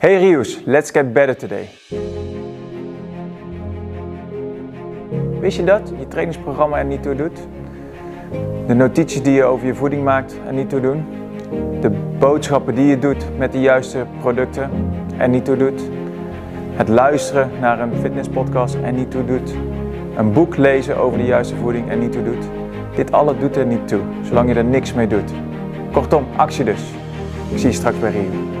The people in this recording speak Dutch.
Hey Rius, let's get better today. Wist je dat je trainingsprogramma er niet toe doet? De notities die je over je voeding maakt en niet toe doen? De boodschappen die je doet met de juiste producten en niet toe doet? Het luisteren naar een fitnesspodcast en niet toe doet? Een boek lezen over de juiste voeding en niet toe doet? Dit alles doet er niet toe, zolang je er niks mee doet. Kortom, actie dus. Ik zie je straks bij Rio.